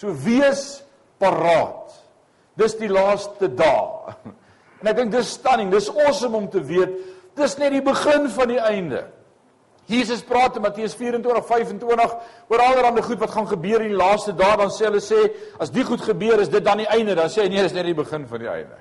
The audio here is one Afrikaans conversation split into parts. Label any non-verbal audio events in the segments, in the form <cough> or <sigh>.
So wees paraat. Dis die laaste dae. <laughs> En ek dink dis stunning, dis awesome om te weet dis net die begin van die einde. Jesus praat in Matteus 24:25 oor allerlei goed wat gaan gebeur in die laaste dae, dan sê hulle sê as die goed gebeur is dit dan die einde, dan sê hy nee, dis net die begin van die einde.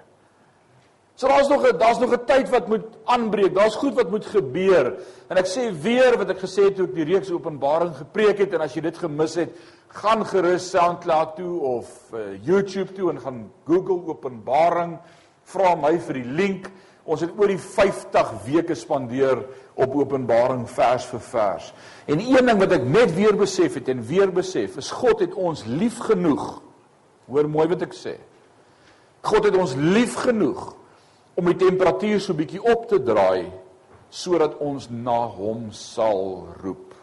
So daar's nog 'n daar's nog 'n tyd wat moet aanbreek. Daar's goed wat moet gebeur. En ek sê weer wat ek gesê het toe ek die reeks Openbaring gepreek het en as jy dit gemis het, gaan gerus SoundCloud toe of uh, YouTube toe en gaan Google Openbaring, vra my vir die link. Ons het oor die 50 weke spandeer op Openbaring vers vir vers. En een ding wat ek net weer besef het en weer besef, is God het ons lief genoeg. Hoor mooi wat ek sê. God het ons lief genoeg om die temperatuur so bietjie op te draai sodat ons na hom sal roep.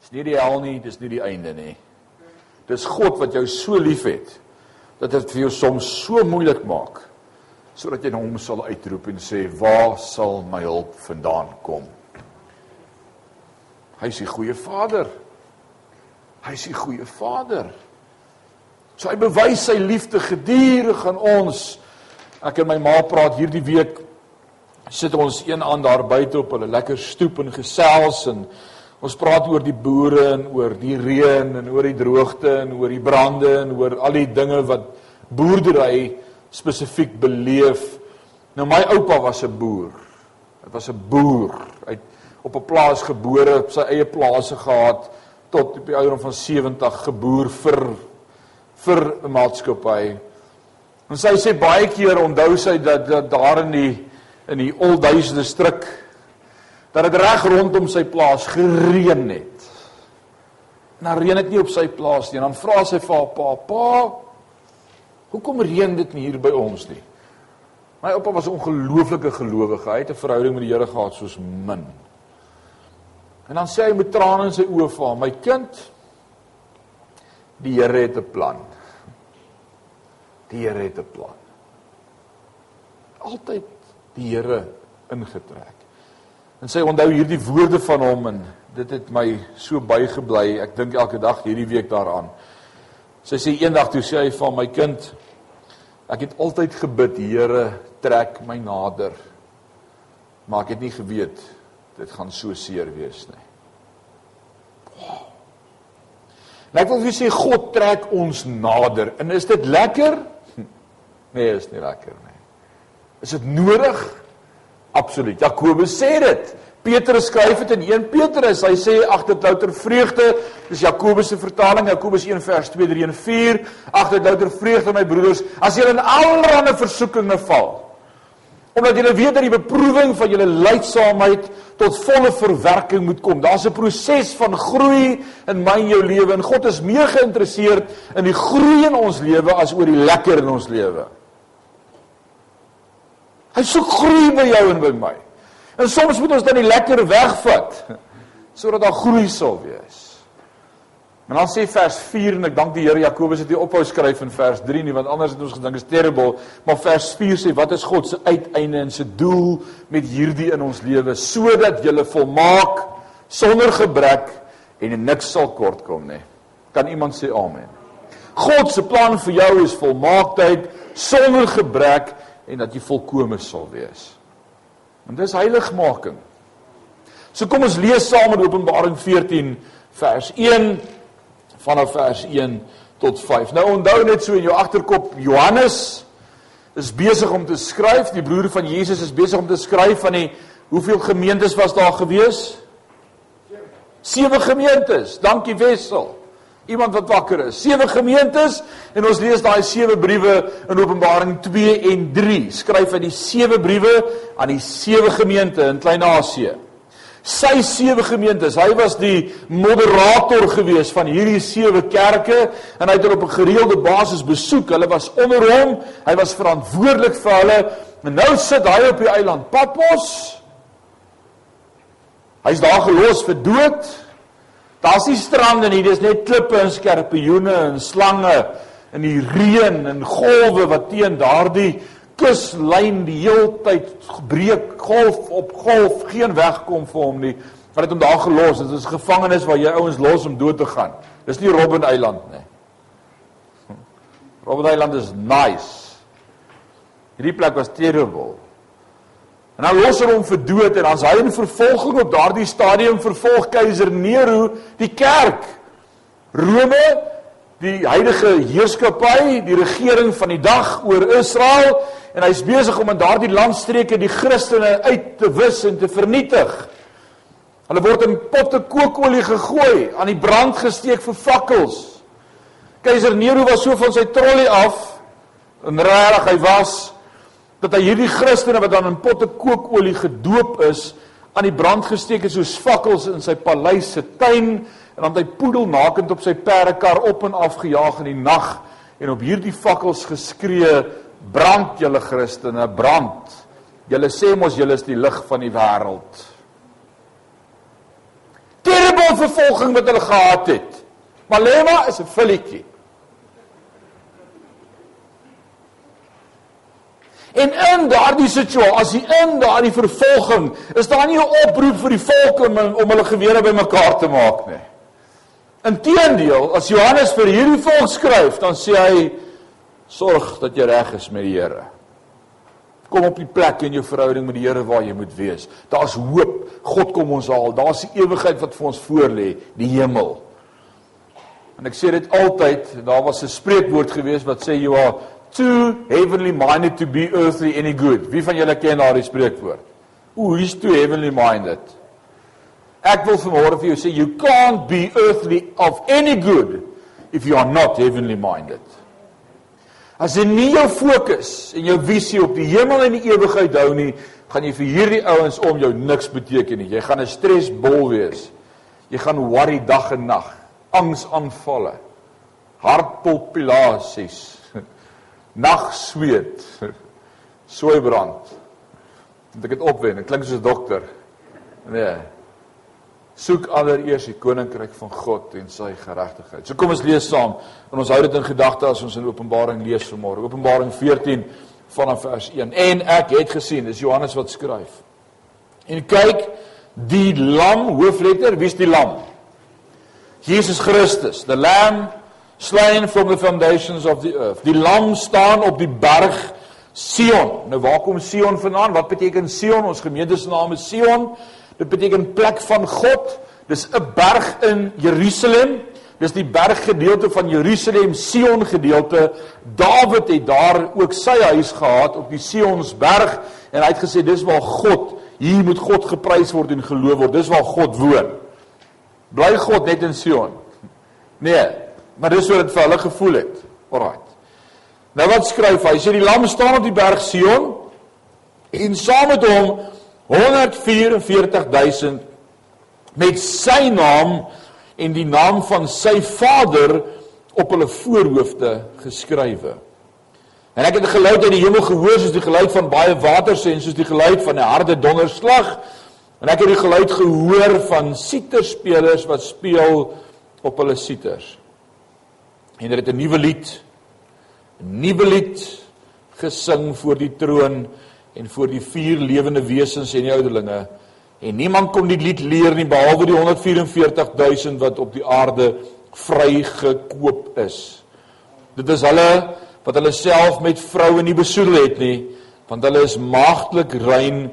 Dis nie die hel nie, dis nie die einde nie. Dis God wat jou so liefhet dat dit vir jou soms so moeilik maak sodat jy na hom sal uitroep en sê, "Waar sal my hulp vandaan kom?" Hy is die goeie Vader. Hy is die goeie Vader. So hy bewys sy liefde gedurig aan ons Ek en my ma praat hierdie week sit ons een aan daar buite op 'n lekker stoep en gesels en ons praat oor die boere en oor die reën en oor die droogte en oor die brande en oor al die dinge wat boerdery spesifiek beleef. Nou my oupa was 'n boer. Dit was 'n boer. Hy het op 'n plaas gebore, op sy eie plase gehad tot op die ouderdom van 70 geboer vir vir 'n maatskappy. En sy sê baie keer onthou sy dat, dat daar in die in die Old Days distrik dat dit reg rondom sy plaas gereën het. En dan reën dit nie op sy plaas nie. En dan vra sy vir haar pa: "Pa, hoekom reën dit nie hier by ons nie?" My oupa was 'n ongelooflike gelowige. Hy het 'n verhouding met die Here gehad soos min. En dan sê hy met trane in sy oë vir haar: "My kind, die Here het 'n plan." Die Here het 'n plan. Altyd die Here ingetrek. En sy onthou hierdie woorde van hom en dit het my so bygebly. Ek dink elke dag hierdie week daaraan. Sy sê eendag toe sê hy van my kind ek het altyd gebid Here trek my nader. Maar ek het nie geweet dit gaan so seer wees nie. Wow. Net wil jy sê God trek ons nader. En is dit lekker? Nee, is nie lekker nie. Is dit nodig? Absoluut. Jakobus sê dit. Petrus skryf dit in 1 Petrus. Hy sê ag dit louter vreugde. Dis Jakobus se vertaling, Jakobus 1 vers 2, 3 en 4. Ag dit louter vreugde my broeders as julle in allerlei versoekinge val. Omdat julle weet dat die beproewing van julle lydsaamheid tot volle verwerking moet kom. Daar's 'n proses van groei in my en jou lewe en God is meer geïnteresseerd in die groei in ons lewe as oor die lekker in ons lewe. Hy soek groei by jou en by my. En soms moet ons dan die lekker wegvat sodat daar groei sal wees. En dan sê vers 4 en ek dank die Here Jakobus het hier ophou skryf in vers 3 nie want anders het ons gedink is terrible, maar vers 4 sê wat is God se uiteinde en se doel met hierdie in ons lewe sodat jy volmaak sonder gebrek en niks sal kortkom nie. Kan iemand sê amen? God se plan vir jou is volmaaktheid sonder gebrek en dat jy volkome sal wees. Want dis heiligmaking. So kom ons lees saam in Openbaring 14 vers 1 vanaf vers 1 tot 5. Nou onthou net so in jou agterkop Johannes is besig om te skryf, die broer van Jesus is besig om te skryf van die hoeveel gemeentes was daar gewees? Sewe gemeentes. Dankie Wessel. Iemand wat wakker is. Sewe gemeentes en ons lees daai sewe briewe in Openbaring 2 en 3. Skryf hy die sewe briewe aan die sewe gemeente in Klein-Asië. Sy sewe gemeentes, hy was die moderator gewees van hierdie sewe kerke en hy het hulle op 'n gereelde basis besoek. Hulle was onder hom. Hy was verantwoordelik vir hulle. En nou sit hy op die eiland Patmos. Hy's daar gelos vir dood. Daar's nie strande nie, dis net klippe en skorpioene en slange en die reën en golwe wat teen daardie kuslyn die heeltyd breek golf op golf, geen weg kom vir hom nie. Hulle het hom daar gelos. Dit is 'n gevangenis waar jy ouens los om dood te gaan. Dis nie Robben Eiland nie. Robben Eiland is nice. Hierdie plek was terrible. En dan los hulle hom vir dood en dan's hy in vervolging op daardie stadium vervolg keiser Nero die kerk. Rome, die huidige heerskappy, die regering van die dag oor Israel en hy's besig om in daardie landstreke die Christene uit te wis en te vernietig. Hulle word in potte kookolie gegooi, aan die brand gesteek vir fakkels. Keiser Nero was so van sy trollie af en regtig hy was dat hy hierdie Christene wat dan in potte kookolie gedoop is aan die brand gesteek het soos fakkels in sy paleis se tuin en dan hy poedel nakend op sy perdekar op en af gejaag in die nag en op hierdie fakkels geskree brand julle Christene brand. Julle sê mos julle is die lig van die wêreld. Terrible vervolging wat hulle gehad het. Malema is 'n filletjie En in daardie situasie, in daardie vervolging, is daar nie 'n oproep vir die volk om om hulle gewere bymekaar te maak nie. Inteendeel, as Johannes vir hierdie volk skryf, dan sê hy sorg dat jy reg is met die Here. Kom op die plek in jou verhouding met die Here waar jy moet wees. Daar's hoop. God kom ons haal. Daar's die ewigheid wat vir ons voorlê, die hemel. En ek sê dit altyd, daar was 'n spreekwoord gewees wat sê are too heavenly minded to be earthly any good. Wie van julle ken daardie spreekwoord? Ooh, he's too heavenly minded. Ek wil vanmôre vir jou sê you can't be earthly of any good if you are not heavenly minded. As jy nie jou fokus en jou visie op die hemel en die ewigheid hou nie, gaan jy vir hierdie ouens om jou niks beteken nie. Jy gaan 'n stresbol wees. Jy gaan worry dag en nag, angsaanvalle, hartpalpitasies nagsweet, soeibrand. Want ek het opwen, dit klink soos 'n dokter. Nee. Soek allereers die koninkryk van God en sy geregtigheid. So kom ons lees saam en ons hou dit in gedagte as ons in Openbaring lees vanmôre. Openbaring 14 vanaf vers 1. En ek het gesien, dis Johannes wat skryf. En kyk, die lam hoofletter, wie's die lam? Jesus Christus, the lamb slain from the foundations of the earth. Die lam staan op die berg Sion. Nou waar kom Sion vandaan? Wat beteken Sion? Ons gemeente se naam is Sion. Dit beteken plek van God. Dis 'n berg in Jerusalem. Dis die berggedeelte van Jerusalem, Sion gedeelte. Dawid het daar ook sy huis gehad op die Sionsberg en hy het gesê dis waar God, hier moet God geprys word en geloof word. Dis waar God woon. Bly God net in Sion? Nee, Maar dis hoe dit vir hulle gevoel het. Alraight. Nou wat skryf hy? Hy sê die lam staan op die berg Sion en saam met hom 144000 met sy naam en die naam van sy Vader op hulle voorhoofde geskrywe. En ek het 'n geluid uit die hemel gehoor soos die geluid van baie waters en soos die geluid van 'n harde donderslag. En ek het die geluid gehoor van siterspelers wat speel op hulle siters en hulle het 'n nuwe lied 'n nuwe lied gesing voor die troon en voor die vier lewende wesens en die ouderlinge. En niemand kon die lied leer nie behalwe die 144000 wat op die aarde vrygekoop is. Dit is hulle wat hulle self met vroue nie besoedel het nie want hulle is maagdelik rein.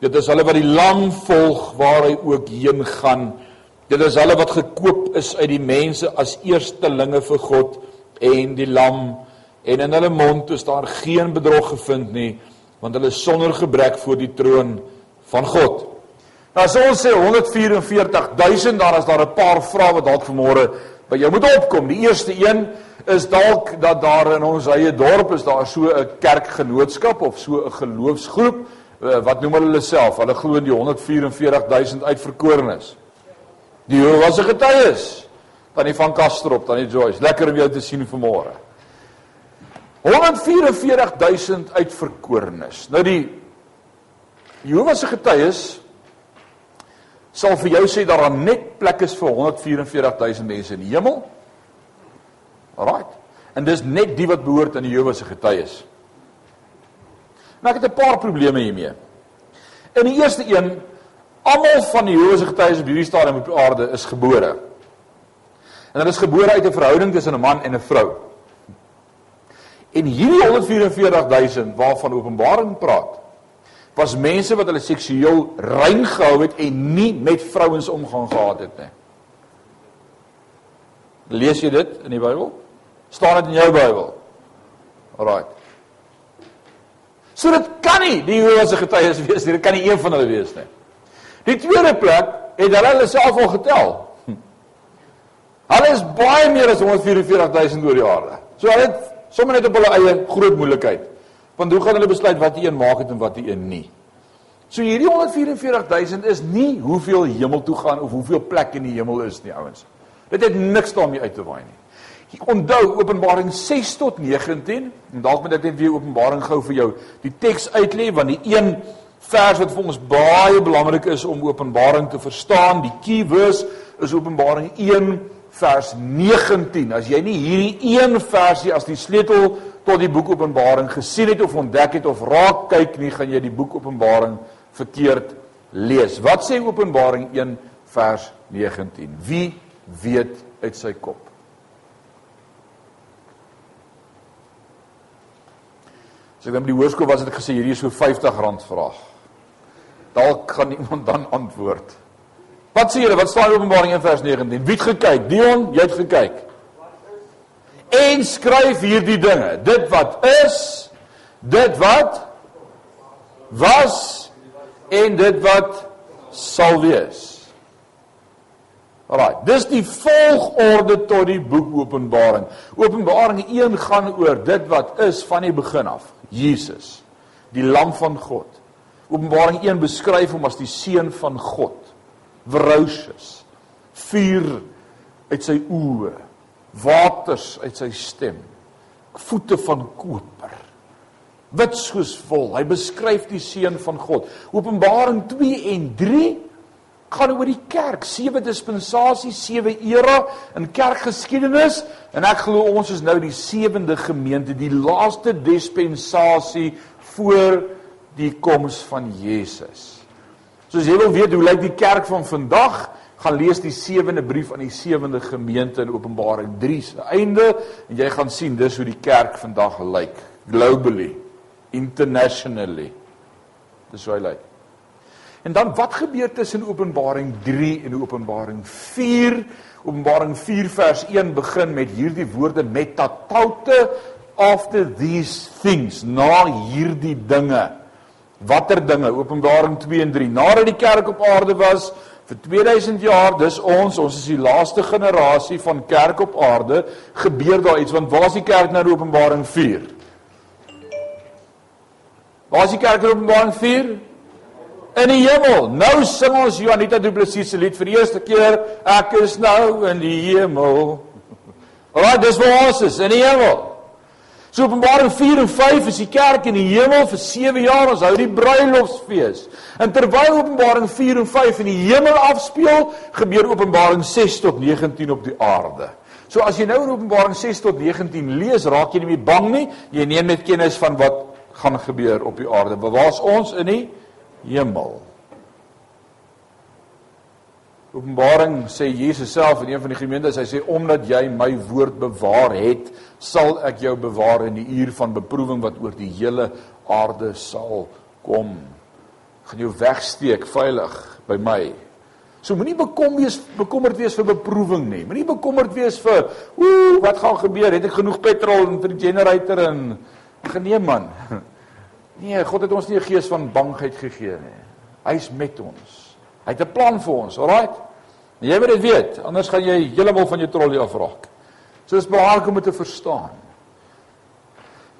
Dit is hulle wat die lam volg waar hy ook heen gaan Dit is hulle wat gekoop is uit die mense as eerstelinge vir God en die lam en in hulle mond is daar geen bedrog gevind nie want hulle is sonder gebrek voor die troon van God. Nou as ons sê 144000 dan is daar 'n paar vrae wat dalk vanmôre by jou moet opkom. Die eerste een is dalk dat daar in ons eie dorp is daar so 'n kerkgenootskap of so 'n geloofsgroep eh, wat noem hulle self? Hulle glo in die 144000 uitverkorenes. Die Jehovah se getuies. Tannie van Kastrop, Tannie Joyce, lekker om jou te sien vanmôre. 144000 uitverkorenes. Nou die Jehovah se getuies sal vir jou sê daar aan net plek is vir 144000 mense in die hemel. Alraait. En dis net die wat behoort aan die Jehovah se getuies. Nou ek het 'n paar probleme hiermee. In die eerste een Almal van die Joodse getuies op hierdie stadium op die aarde is gebore. En hulle is gebore uit 'n verhouding tussen 'n man en 'n vrou. En hierdie 144000 waarvan Openbaring praat, was mense wat hulle seksueel rein gehou het en nie met vrouens omgang gehad het nie. Lees jy dit in die Bybel? Staan dit in jou Bybel? Alraai. So dit kan nie die Joodse getuies wees nie, dit kan nie een van hulle wees nie. Die tweede plek het hulle hulle self al getel. Hulle is baie meer as 144000 oor die aarde. So hulle het sommer net op hulle eie groot moeilikheid. Want hoe gaan hulle besluit wat die een maak het en wat die een nie? So hierdie 144000 is nie hoeveel hemel toe gaan of hoeveel plek in die hemel is nie, ouens. Dit het niks daarmee uit te waai nie. Onthou Openbaring 6 tot 19 en dalk moet ek net weer Openbaring gou vir jou die teks uitlê want die een vers wat vir ons baie belangrik is om Openbaring te verstaan, die key verse is Openbaring 1 vers 19. As jy nie hierdie een versie as die sleutel tot die boek Openbaring gesien het of ontdek het of raak kyk nie, gaan jy die boek Openbaring verkeerd lees. Wat sê Openbaring 1 vers 19? Wie weet uit sy kop? As ek dan by die hoërskool was het ek gesê hierdie is so R50 vraag. Dalk gaan iemand dan antwoord. Wat sê julle? Wat staan in Openbaring 1 vers 19? Wie het gekyk? Dion, jy het gekyk. En skryf hierdie dinge. Dit wat is, dit wat was en dit wat sal wees. Alraai, dis die volgorde tot die boek Openbaring. Openbaring 1 gaan oor dit wat is van die begin af. Jesus, die lam van God. Openbaring 1 beskryf hom as die seun van God. Verrousies vuur uit sy oë. Waters uit sy stem. Voete van koper. Wit soos wol. Hy beskryf die seun van God. Openbaring 2 en 3 gaan oor die kerk. Sewe dispensasies sewe era in kerkgeskiedenis. En ek glo ons is nou die sewende gemeente die laaste dispensasie voor die koms van Jesus So as jy wil weet hoe lyk die kerk van vandag, gaan lees die sewende brief aan die sewende gemeente in Openbaring 3 se einde en jy gaan sien dis hoe die kerk vandag lyk globally, internationally. Dis hoe hy lyk. En dan wat gebeur tussen Openbaring 3 en Openbaring 4? Openbaring 4 vers 1 begin met hierdie woorde metataute after these things, na hierdie dinge. Watter dinge? Openbaring 2 en 3. Nadat die kerk op aarde was vir 2000 jaar, dis ons, ons is die laaste generasie van kerk op aarde, gebeur daar iets want waar is die kerk nou in Openbaring 4? Waar is die kerk in Openbaring 4? In die hemel. Nou sing ons Juanita Du Plessis se lied vir die eerste keer, ek is nou in die hemel. <laughs> Alraai, dis waar ons is, in die hemel. So Openbaring 4 en 5 is die kerk in die hemel vir 7 jaar, ons hou die bruilofsfees. En terwyl Openbaring 4 en 5 in die hemel afspeel, gebeur Openbaring 6 tot 19 op die aarde. So as jy nou in Openbaring 6 tot 19 lees, raak jy nie meer bang nie. Jy neem net kennis van wat gaan gebeur op die aarde. Waar's ons in die hemel? Openbaring sê Jesus self in een van die gemeentes, hy sê omdat jy my woord bewaar het, sal ek jou bewaar in die uur van beproewing wat oor die hele aarde sal kom. Ek gaan jou wegsteek veilig by my. So moenie bekom wees bekommerd wees vir beproewing nie. Moenie bekommerd wees vir ooh, wat gaan gebeur? Het ek genoeg petrol in vir die generator en geneem man. <laughs> Nee, God het ons nie 'n gees van bangheid gegee nie. Hy's met ons. Hy het 'n plan vir ons, alraait? Jy moet dit weet, anders gaan jy heeltemal van jou trollie afraak. So dis belangrik om dit te verstaan.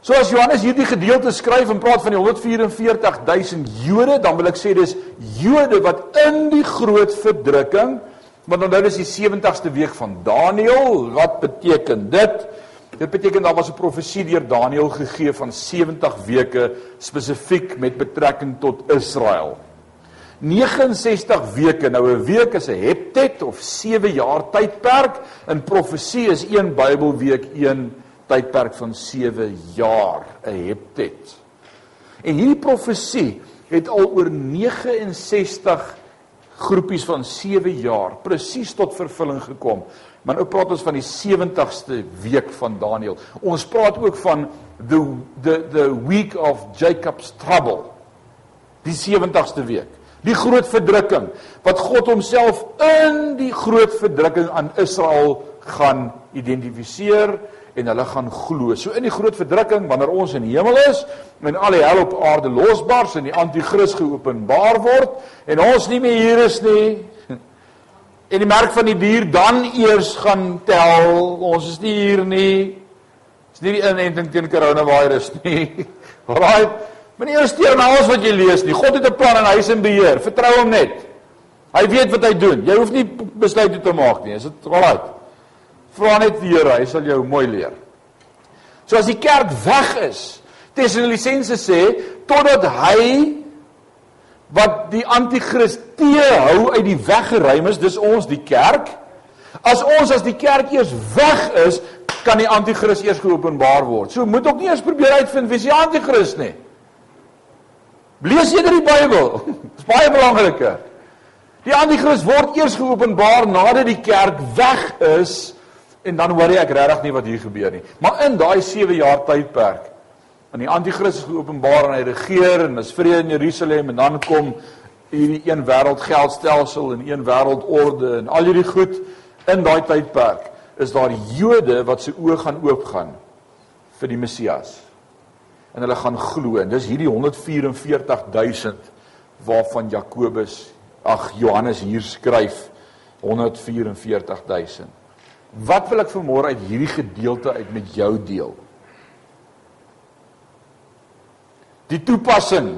So as Johannes hierdie gedeelte skryf en praat van die 144000 Jode, dan wil ek sê dis Jode wat in die groot verdrukking, want onthou dis die 70ste week van Daniël, wat beteken dit? Dit beteken daar was 'n profesie deur Daniël gegee van 70 weke spesifiek met betrekking tot Israel. 69 weke. Nou 'n week is 'n heptet of 7 jaar tydperk. In profesie is een Bybelweek een tydperk van 7 jaar, 'n heptet. En hierdie profesie het al oor 69 groepies van 7 jaar presies tot vervulling gekom. Maar nou praat ons van die 70ste week van Daniël. Ons praat ook van the the the week of Jacob's trouble. Die 70ste week. Die groot verdrukking wat God homself in die groot verdrukking aan Israel gaan identifiseer en hulle gaan glo. So in die groot verdrukking wanneer ons in die hemel is en al die hel op aarde losbars en die anti-kris geopenbaar word en ons nie meer hier is nie <laughs> en die merk van die dier dan eers gaan tel ons is nie hier nie. Is nie die inenting teen coronavirus nie. <laughs> Right maar nie steur na alles wat jy lees nie God het 'n plan en hy is in beheer vertrou hom net hy weet wat hy doen jy hoef nie besluite te maak nie is dit right Vra net die Here, hy sal jou mooi leer. So as die kerk weg is, Tessalonisense sê totdat hy wat die anti-kris teehou uit die weg geruim is, dis ons die kerk. As ons as die kerk eers weg is, kan die anti-kris eers geopenbaar word. So moet ook nie eers probeer uitvind wie die anti-kris nie. Lees eerder die Bybel. <laughs> Dis baie belangriker. Die anti-kris word eers geopenbaar nadat die kerk weg is En dan hoor ek regtig nie wat hier gebeur nie. Maar in daai 7 jaar tydperk aan die anti-kris geopenbaar en hy regeer en is vrede in Jerusalem en dan kom hierdie een wêreld geldstelsel en een wêreldorde en al hierdie goed in daai tydperk is daar Jode wat se oë gaan oopgaan vir die Messias. En hulle gaan glo en dis hierdie 144000 waarvan Jakobus ag Johannes hier skryf 144000 Wat wil ek vanmôre uit hierdie gedeelte uit met jou deel? Die toepassing.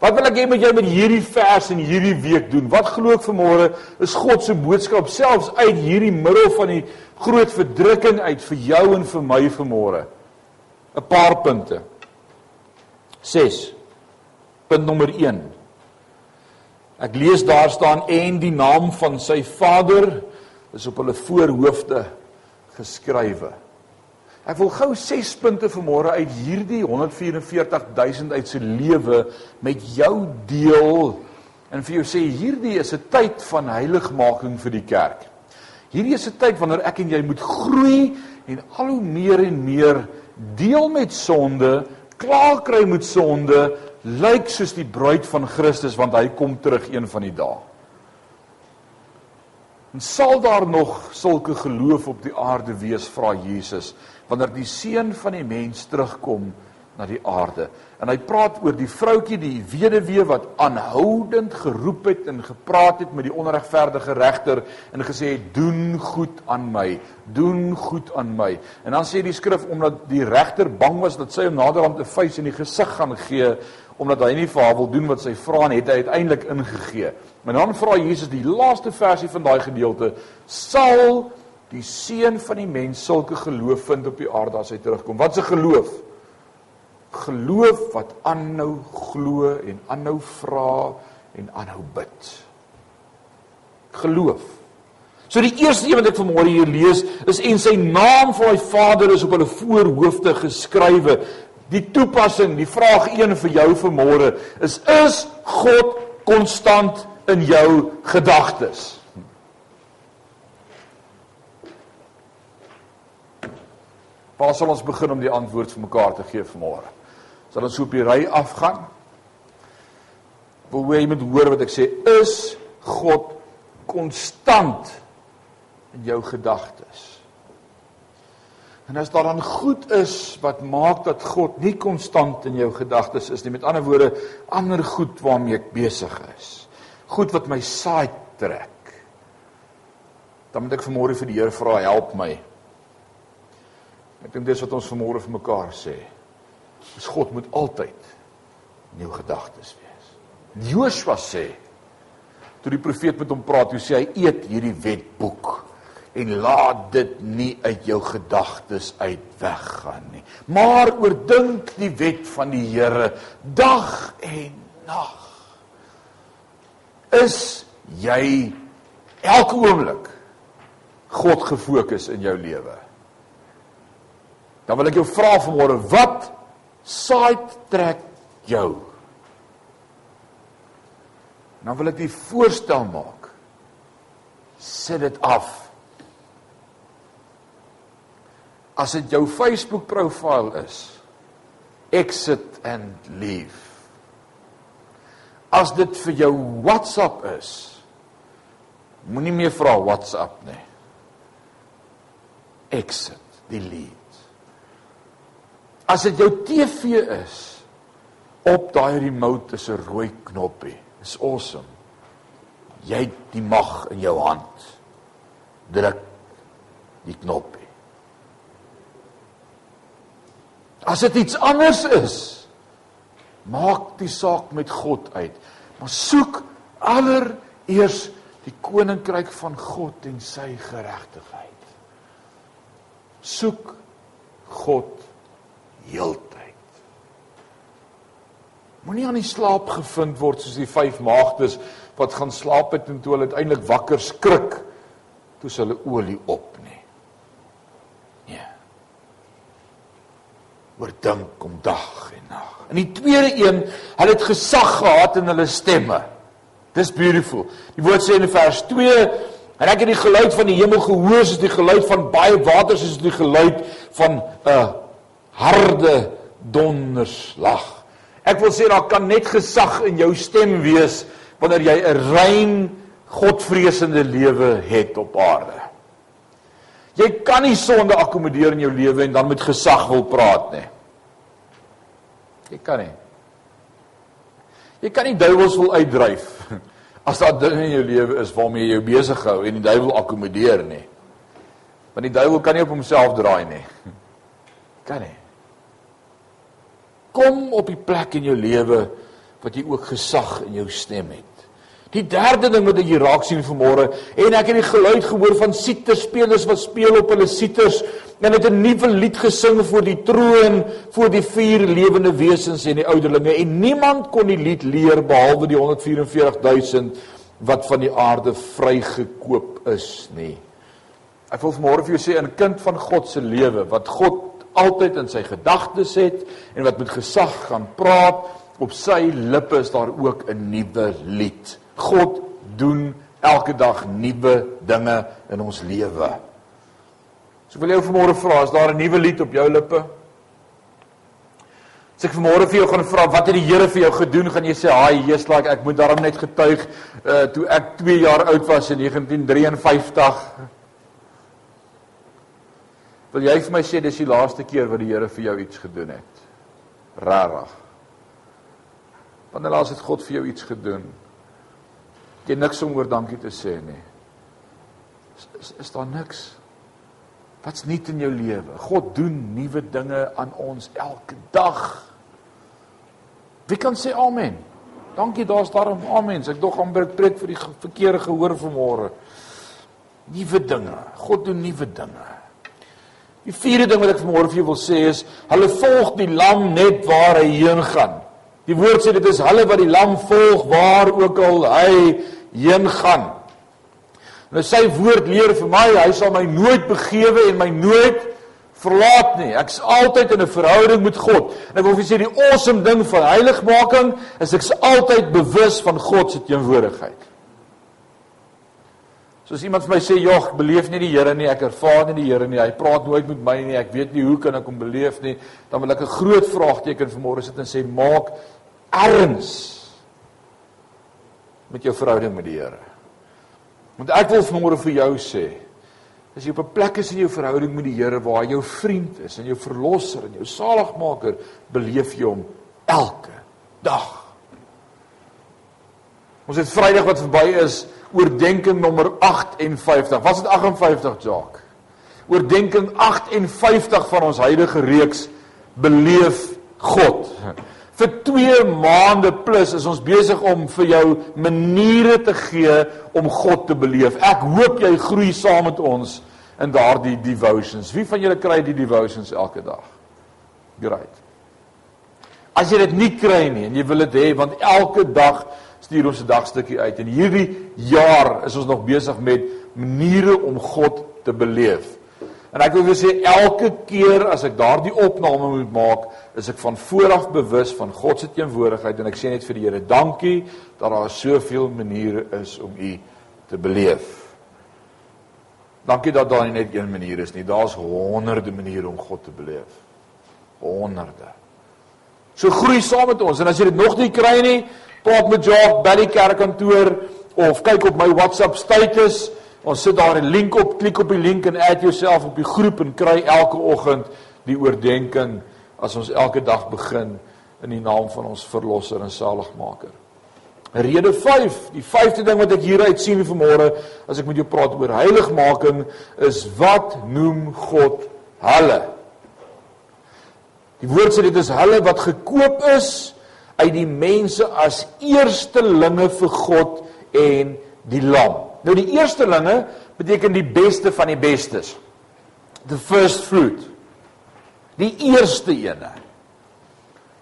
Wat wil ek hê met jou met hierdie vers en hierdie week doen? Wat glo ek vanmôre is God se boodskap selfs uit hierdie middel van die groot verdrukking uit vir jou en vir my vanmôre? 'n Paar punte. 6. Punt nommer 1. Ek lees daar staan en die naam van sy vader is op hulle voorhoofde geskrywe. Ek wil gou 6 punte vanmôre uit hierdie 144000 uit se lewe met jou deel en vir jou sê hierdie is 'n tyd van heiligmaking vir die kerk. Hierdie is 'n tyd wanneer ek en jy moet groei en al hoe meer en meer deel met sonde, klaar kry met sonde, lyk soos die bruid van Christus want hy kom terug een van die dae. En sal daar nog sulke geloof op die aarde wees vra Jesus wanneer die seun van die mens terugkom na die aarde. En hy praat oor die vroutjie, die weduwee wat aanhoudend geroep het en gepraat het met die onregverdige regter en gesê het: "Doen goed aan my, doen goed aan my." En dan sê die skrif omdat die regter bang was dat sy hom naderhand 'n vuis in die gesig gaan gee omdat hy nie vir haar wil doen wat sy vra en het hy uiteindelik ingegee. Maar dan vra Jesus die laaste versie van daai gedeelte: "Sal die seun van die mens sulke geloof vind op die aarde as hy terugkom?" Wat 'n geloof? geloof wat aanhou glo en aanhou vra en aanhou bid. Geloof. So die eerste een wat ek vanmôre hier lees is en sy naam van hy Vader is op hulle voorhoofde geskrywe. Die toepassing, die vraag 1 vir jou vanmôre is is God konstant in jou gedagtes? Waar sal ons begin om die antwoord vir mekaar te gee vanmôre? sal ons op die ry afgaan. Wil jy moet hoor wat ek sê, is God konstant in jou gedagtes? En as daar dan goed is wat maak dat God nie konstant in jou gedagtes is nie, met ander woorde, ander goed waarmee ek besig is. Goed wat my saai trek. Dan moet ek vanmôre vir die Here vra, help my. Ek dink dis wat ons vanmôre vir mekaar sê is God moet altyd in jou gedagtes wees. Joshua sê toe die profeet met hom praat, hoe sê hy eet hierdie wetboek en laat dit nie uit jou gedagtes uit weggaan nie. Maar oordink die wet van die Here dag en nag. Is jy elke oomblik God gefokus in jou lewe? Dan wil ek jou vra vanmôre, wat side track jou. Dan wil ek die voorstel maak. Sit dit af. As dit jou Facebook profiel is, exit and leave. As dit vir jou WhatsApp is, moenie meer vra WhatsApp nie. Exit, delete. As dit jou TV is, op daai remote is 'n rooi knoppie. Dis awesome. Jy het die mag in jou hand. Druk die knoppie. As dit iets anders is, maak die saak met God uit. Maar soek allereers die koninkryk van God en sy geregtigheid. Soek God heeltyd. Moenie aan die slaap gevind word soos die vyf maagdes wat gaan slaap het en toe hulle uiteindelik wakker skrik toe hulle olie op nie. Oordink om dag en nag. En die tweede een, hulle het gesag gehad in hulle stemme. Dis beautiful. Die woord sê in vers 2 en ek het die geluid van die hemel gehoor soos die geluid van baie water soos die geluid van 'n harde donderslag. Ek wil sê daar kan net gesag in jou stem wees wanneer jy 'n rein Godvreesende lewe het op aarde. Jy kan nie sonde akkommodeer in jou lewe en dan met gesag wil praat nie. Jy kan nie. Jy kan nie duiwels wil uitdryf <laughs> as daar dinge in jou lewe is waarmee jy jou besig hou en die duiwel akkommodeer nie. Want die duiwel kan nie op homself draai nie. <laughs> Kan nie. Kom op die plek in jou lewe wat jy ook gesag in jou stem het. Die derde ding wat ek hier raak sien vanmôre en ek het die geluid gehoor van siterspelers wat speel op hulle siters en het 'n nuwe lied gesing voor die troon voor die vier lewende wesens en die ouderlinge en niemand kon die lied leer behalwe die 144000 wat van die aarde vrygekoop is nie. Ek wil vanmôre vir jou sê 'n kind van God se lewe wat God altyd in sy gedagtes het en wat met gesag gaan praat, op sy lippe is daar ook 'n nuwe lied. God doen elke dag nuwe dinge in ons lewe. So wil jy vanmôre vra, is daar 'n nuwe lied op jou lippe? As ek vanmôre vir jou gaan vra wat het die Here vir jou gedoen, gaan jy sê, "Haai, Jesus, like ek moet daarom net getuig uh toe ek 2 jaar oud was in 1953." Wil jy vir my sê dis die laaste keer wat die Here vir jou iets gedoen het? Rarig. Wanneer laas het God vir jou iets gedoen? Jy niks om oor dankie te sê nie. Is, is, is daar niks? Wat's nuut in jou lewe? God doen nuwe dinge aan ons elke dag. Wie kan sê amen? Dankie, daar's daarom amen. Ek dog aan preek vir die verkeerde gehoor vanmôre. Nuwe dinge. God doen nuwe dinge. Die vierde ding wat ek vanmôre vir jou wil sê is, hulle volg die lam net waar hy heen gaan. Die woord sê dit is hulle wat die lam volg waar ook al hy heen gaan. Nou sy woord leer vir my, hy sal my nooit begewe en my nooit verlaat nie. Ek's altyd in 'n verhouding met God. En ek wil vir julle sê die awesome ding van heiligmaking is ek's altyd bewus van God se teenwoordigheid. So as iemand vir my sê, "Jog, ek beleef nie die Here nie, ek ervaar nie die Here nie. Hy praat nooit met my nie. Ek weet nie hoe kan ek hom beleef nie." Dan wil ek 'n groot vraagteken vanmôre sit en sê, "Maak erns met jou verhouding met die Here." Want ek wil vanmôre vir jou sê, as jy op 'n plek is in jou verhouding met die Here waar hy jou vriend is en jou verlosser en jou saligmaker, beleef jy hom elke dag. Ons het Vrydag wat verby is, oordenking nommer 58. Was dit 58, Jacques? Oordenking 58 van ons huidige reeks beleef God. Vir 2 maande plus is ons besig om vir jou maniere te gee om God te beleef. Ek hoop jy groei saam met ons in daardie devotions. Wie van julle kry die devotions elke dag? Great. As jy dit nie kry nie en jy wil dit hê want elke dag stuur ons 'n dagstukkie uit. En hierdie jaar is ons nog besig met maniere om God te beleef. En ek wil vir sê elke keer as ek daardie opname moet maak, is ek van vooraf bewus van God se teenwoordigheid en ek sê net vir die Here dankie dat daar soveel maniere is om U te beleef. Dankie dat daar nie net een manier is nie, daar's honderde maniere om God te beleef. Honderde. So groei saam met ons en as jy dit nog nie kry nie, praat met Jock by die kerkkantoor of kyk op my WhatsApp status. Ons sit daar 'n link op, klik op die link en add jouself op die groep en kry elke oggend die oordeenking as ons elke dag begin in die naam van ons verlosser en saligmaker. Rede 5, die vyfde ding wat ek hieruit sien vanmôre as ek met jou praat oor heiligmaking is wat noem God hulle? Die woord sê dit is hulle wat gekoop is uit die mense as eerstelinge vir God en die lam. Nou die eerstelinge beteken die beste van die bestes. The first fruit. Die eerste ene.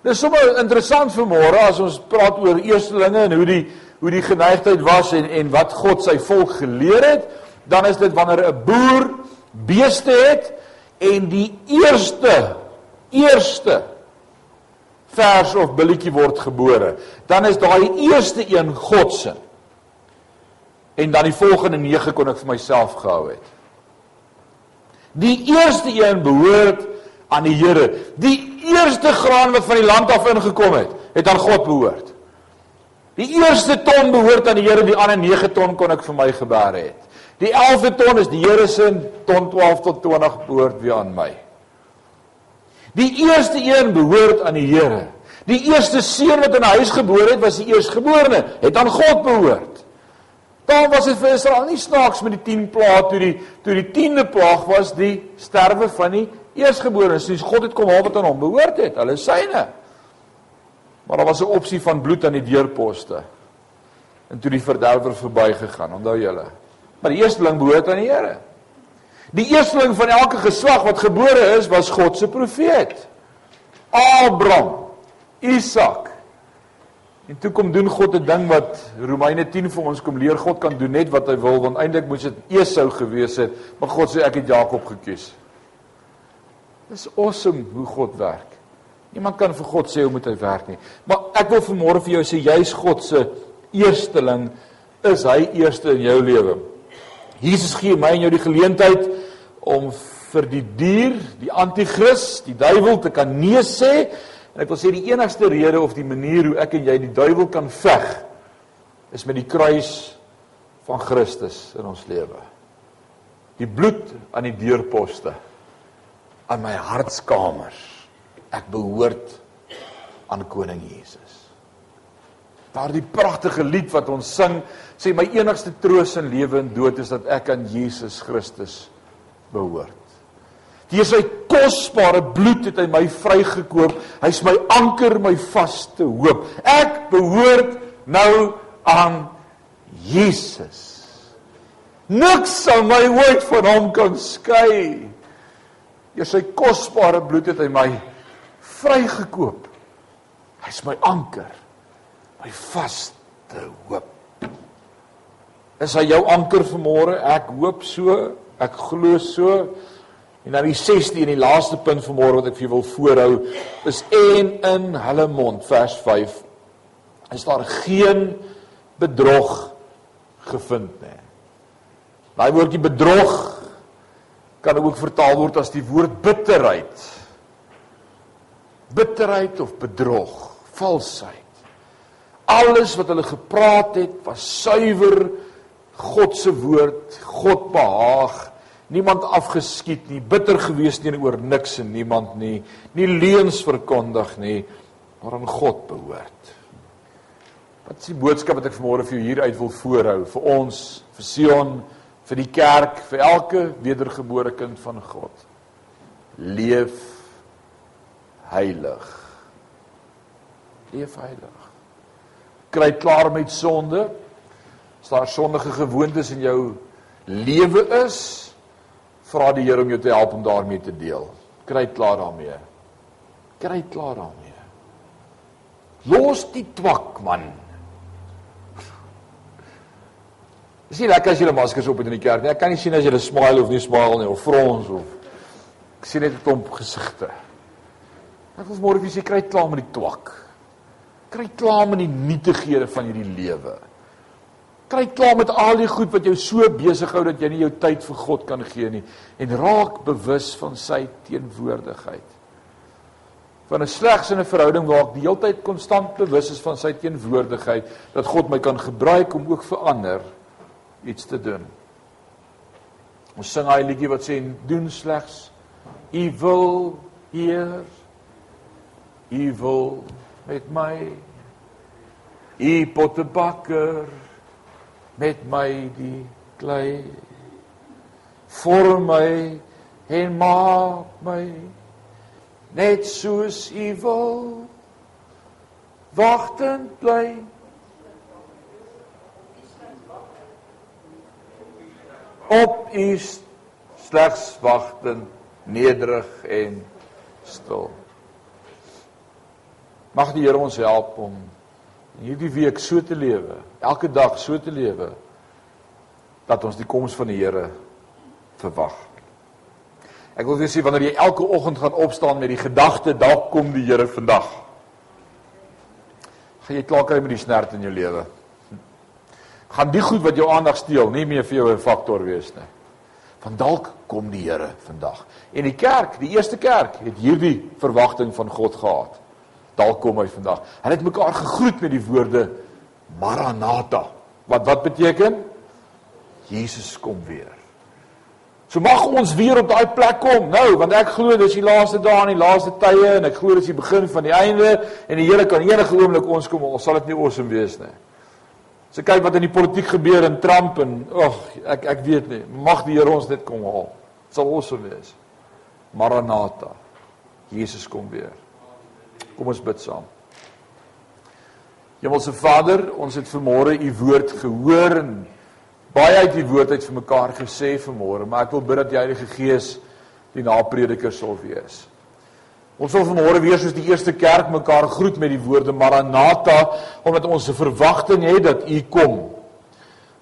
Dit is sommer interessant vir môre as ons praat oor eerstelinge en hoe die hoe die geneigtheid was en en wat God sy volk geleer het, dan is dit wanneer 'n boer beeste het en die eerste eerste vers of billetjie word gebore, dan is daai eerste een God se. En dan die volgende 9 kon ek vir myself gehou het. Die eerste een behoort aan die Here. Die eerste graan wat van die land af ingekom het, het aan God behoort. Die eerste ton behoort aan die Here, die ander 9 ton kon ek vir my gebeer het. Die 11de ton is die Here se, ton 12 tot 20 behoort weer aan my. Die eerste een behoort aan die Here. Die eerste seun wat in 'n huis gebore het, was die eerstgeborene, het aan God behoort. Daar was dit vir Israel nie snaaks met die 10 plaae toe die toe die 10de plaag was die sterwe van die eerstgeborenes. Dis God het kom haal wat aan hom behoort het, hulle syne. Maar daar was 'n opsie van bloed aan die deurposte. En toe die verdelwer verbygegaan, onthou julle. Maar die eersteling behoort aan die Here. Die eersteling van elke geslag wat gebore is, was God se profeet. Abraham, Isak. En toe kom doen God 'n ding wat Romeine 10 vir ons kom leer God kan doen net wat hy wil want eintlik moes dit Esau gewees het, maar God sê ek het Jakob gekies. Dis awesome hoe God werk. Niemand kan vir God sê hoe moet hy werk nie. Maar ek wil vanmôre vir jou sê jy's God se eersteling, is hy eerste in jou lewe. Jesus gee my en jou die geleentheid om vir die dier, die anti-kris, die duiwel te kan nee sê. En ek wil sê die enigste rede of die manier hoe ek en jy die duiwel kan veg is met die kruis van Christus in ons lewe. Die bloed aan die deurposte aan my hartskamers. Ek behoort aan koning Jesus. Daardie pragtige lied wat ons sing, sê my enigste troos in lewe en dood is dat ek aan Jesus Christus behoort. Deur sy kosbare bloed het hy my vrygekoop. Hy's my anker, my vaste hoop. Ek behoort nou aan Jesus. Niks sal my ooit van hom kan skei. Deur sy kosbare bloed het hy my vrygekoop. Hy's my anker, my vaste hoop. Is hy jou anker vanmôre? Ek hoop so, ek glo so. En dan die 6de en die laaste punt vanmôre wat ek vir julle wil voorhou is en in hulle mond vers 5 is daar geen bedrog gevind nie. Daai woordjie bedrog kan ook vertaal word as die woord bitterheid. Bitterheid of bedrog, valsheid. Alles wat hulle gepraat het was suiwer God se woord, God behaag niemand afgeskiet nie, bitter gewees teenoor niks en niemand nie, nie leuns verkondig nie, maar aan God behoort. Wat is die boodskap wat ek vanmôre vir jou hier uit wil voorhou vir ons, vir Sion, vir die kerk, vir elke wedergebore kind van God? Leef heilig. Leef heilig. Kry klaar met sonde. As daar sondige gewoontes in jou lewe is, vra die Here om jou te help om daarmee te deel. Kry klaar daarmee. Kry klaar daarmee. Los die twak man. Dis nie lekker as jy 'n maskers op het in die kerk nie. Ek kan nie sien as jy 'n smile of nie smile nie of frons of Ek sien net 'n klomp gesigte. Ek wil môre vir julle sê kry klaar met die twak. Kry klaar met die nietighede van hierdie lewe. Kry klaar met al die goed wat jou so besig hou dat jy nie jou tyd vir God kan gee nie en raak bewus van sy teenwoordigheid. Van 'n slegs in 'n verhouding waar ek die hele tyd konstant bewus is van sy teenwoordigheid dat God my kan gebruik om ook vir ander iets te doen. Ons sing hy liedjie wat sê doen slegs u wil Heer u wil met my u pottebakker met my die klei. Vorm my en maak my net soos u wil. Wagtend bly. Op u slegs wagtend nederig en stil. Mag die Here ons help om hierdie week so te lewe, elke dag so te lewe dat ons die koms van die Here verwag. Ek wil vir sê wanneer jy elke oggend gaan opstaan met die gedagte dalk kom die Here vandag. Gaan jy klaar kry met die snert in jou lewe. Gaan die goed wat jou aandag steel nie meer vir jou 'n faktor wees nie. Van dalk kom die Here vandag. En die kerk, die eerste kerk het hierdie verwagting van God gehad dalk kom hy vandag. Hulle het mekaar gegroet met die woorde Maranatha. Wat wat beteken? Jesus kom weer. So mag ons weer op daai plek kom. Nou, want ek glo dis die laaste dae en die laaste tye en ek glo dis die begin van die einde en die Here kan enige oomblik ons kom. Ons sal dit nie awesome wees nie. So kyk wat in die politiek gebeur in Trump en ag, ek ek weet nie. Mag die Here ons dit kom haal. Dit sal awesome wees. Maranatha. Jesus kom weer. Kom ons bid saam. Hemelse Vader, ons het vanmôre u woord gehoor en baie uit die woord uit vir mekaar gesê vanmôre, maar ek wil bid dat die Heilige Gees die naprediker sal wees. Ons wil vanmôre weer soos die eerste kerk mekaar groet met die woorde Maranatha omdat ons 'n verwagting het dat u kom.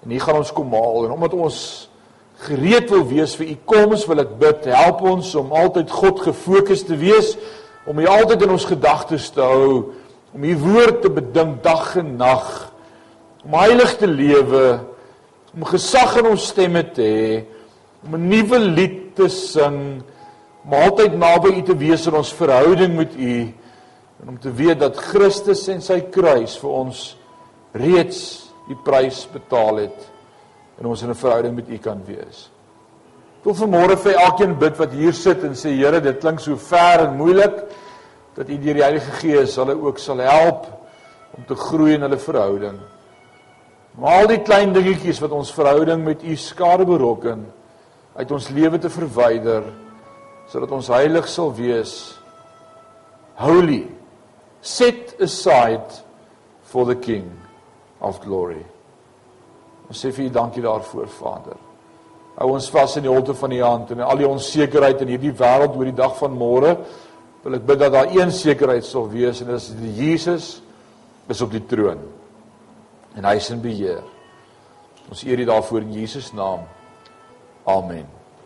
En u gaan ons kom haal en omdat ons gereed wil wees vir u koms, wil ek bid, help ons om altyd God gefokus te wees om U altyd in ons gedagtes te hou, om U woord te bedink dag en nag, om heilig te lewe, om gesag in ons stemme te hê, om 'n nuwe lied te sing, om altyd naby U te wees in ons verhouding met U en om te weet dat Christus en sy kruis vir ons reeds die prys betaal het en ons in 'n verhouding met U kan wees. Ek wil vanmôre vir elkeen bid wat hier sit en sê Here, dit klink so ver en moeilik dat U deur die Heilige Gees hulle ook sal help om te groei in hulle verhouding. Maar al die klein dingetjies wat ons verhouding met U skade berokken uit ons lewe te verwyder sodat ons heilig sal wees. Holy set aside for the king of glory. Ons sê vir U dankie daarvoor, Vader. Hou ons vas in die holte van die hand en al die onsekerheid in hierdie wêreld oor die dag van môre. Wil ek bid dat daar een sekerheid sal wees en dit is dat Jesus is op die troon. En hy is in beheer. Ons eer dit daarvoor in Jesus naam. Amen.